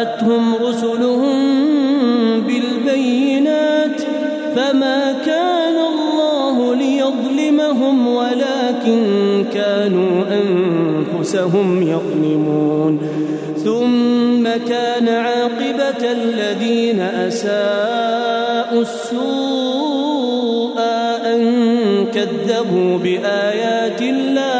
وجاءتهم رسلهم بالبينات فما كان الله ليظلمهم ولكن كانوا أنفسهم يظلمون. ثم كان عاقبة الذين أساءوا السوء أن كذبوا بآيات الله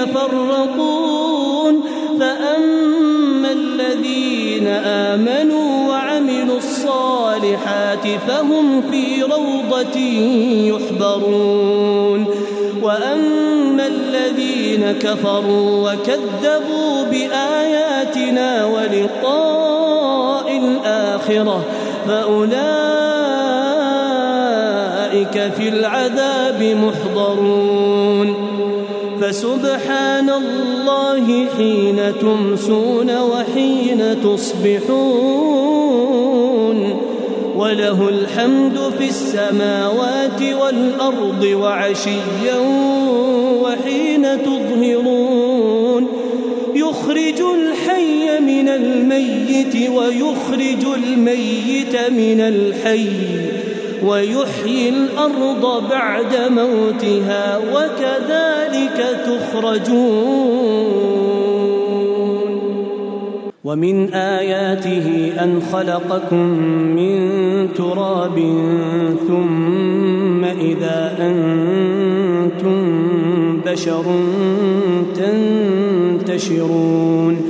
يتفرقون. فأما الذين آمنوا وعملوا الصالحات فهم في روضة يحبرون. وأما الذين كفروا وكذبوا بآياتنا ولقاء الآخرة فأولئك في العذاب محضرون. فسبحان الله حين تمسون وحين تصبحون وله الحمد في السماوات والأرض وعشيا وحين تظهرون يخرج الحي من الميت ويخرج الميت من الحي ويحيي الأرض بعد موتها وكذلك تخرجون. ومن آياته أن خلقكم من تراب ثم إذا أنتم بشر تنتشرون.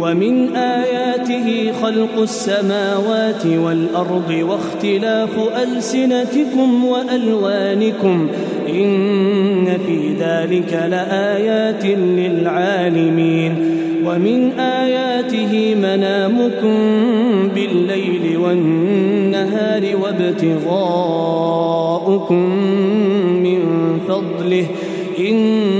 ومن آياته خلق السماوات والأرض واختلاف ألسنتكم وألوانكم إن في ذلك لآيات للعالمين ومن آياته منامكم بالليل والنهار وابتغاؤكم من فضله إن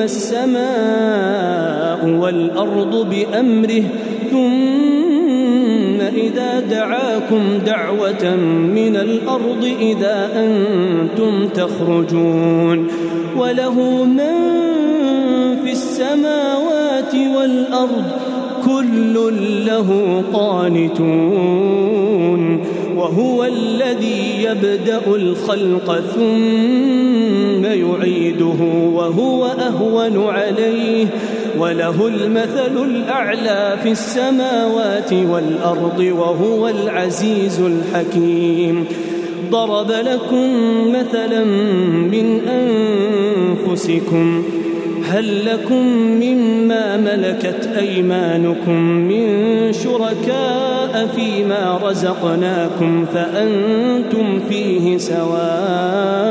السماء والأرض بأمره ثم إذا دعاكم دعوة من الأرض إذا أنتم تخرجون. وله من في السماوات والأرض كل له قانتون وهو الذي يبدأ الخلق ثم يعيده وهو أهون عليه وله المثل الأعلى في السماوات والأرض وهو العزيز الحكيم. ضرب لكم مثلا من أنفسكم هل لكم مما ملكت أيمانكم من شركاء فيما رزقناكم فأنتم فيه سواء؟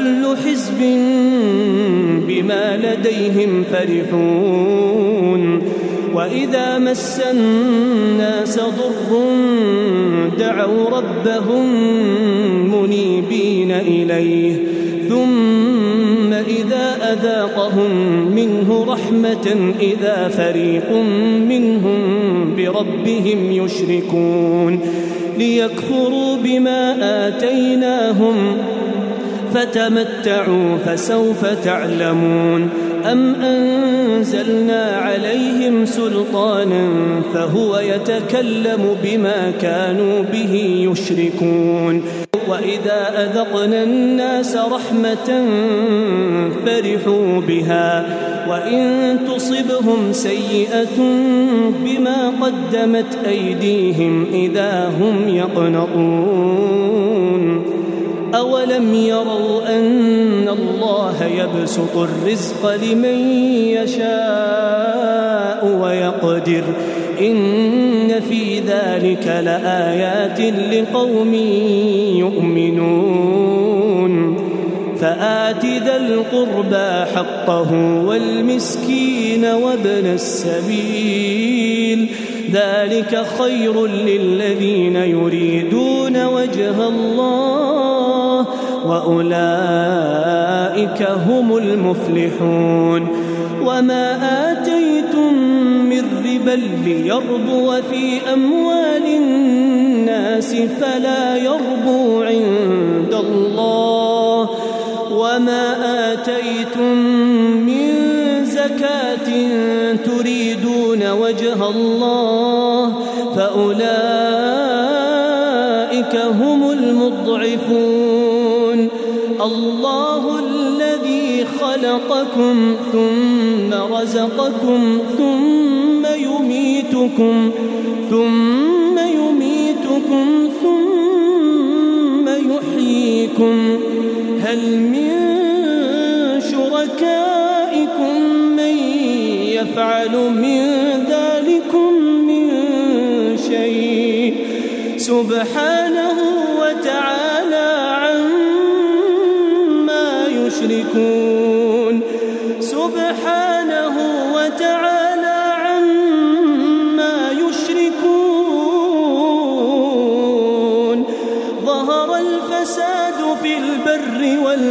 كل حزب بما لديهم فرحون. وإذا مس الناس ضر دعوا ربهم منيبين إليه. ثم إذا أذاقهم منه رحمة إذا فريق منهم بربهم يشركون. ليكفروا بما آتيناهم فتمتعوا فسوف تعلمون أم أنزلنا عليهم سلطانا فهو يتكلم بما كانوا به يشركون وإذا أذقنا الناس رحمة فرحوا بها وإن تصبهم سيئة بما قدمت أيديهم إذا هم يقنطون أولم يروا أن الله يبسط الرزق لمن يشاء ويقدر إن في ذلك لآيات لقوم يؤمنون فآت ذا القربى حقه والمسكين وابن السبيل ذلك خير للذين يريدون وجه الله وأولئك هم المفلحون. وما آتيتم من ربا ليربو في أموال الناس فلا يربو عند الله. وما آتيتم من زكاة تريدون وجه الله فأولئك هم المضعفون. خلقكم ثم رزقكم ثم يميتكم ثم يميتكم ثم يحييكم. هل من شركائكم من يفعل من ذلكم من سبحانه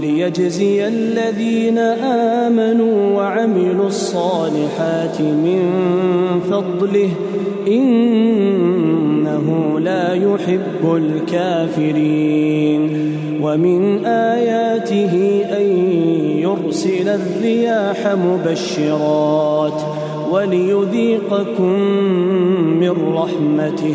ليجزي الذين آمنوا وعملوا الصالحات من فضله إنه لا يحب الكافرين. ومن آياته أن يرسل الرياح مبشرات وليذيقكم من رحمته.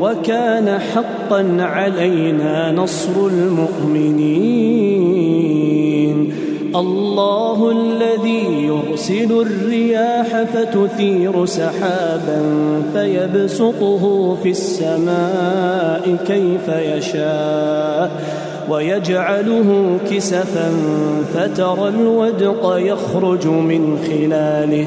وكان حقا علينا نصر المؤمنين. الله الذي يرسل الرياح فتثير سحابا فيبسطه في السماء كيف يشاء ويجعله كسفا فترى الودق يخرج من خلاله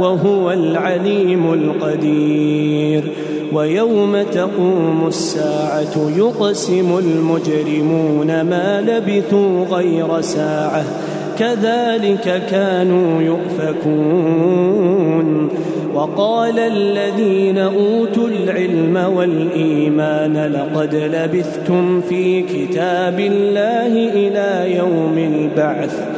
وهو العليم القدير. ويوم تقوم الساعة يقسم المجرمون ما لبثوا غير ساعة. كذلك كانوا يؤفكون. وقال الذين أوتوا العلم والإيمان لقد لبثتم في كتاب الله إلى يوم البعث.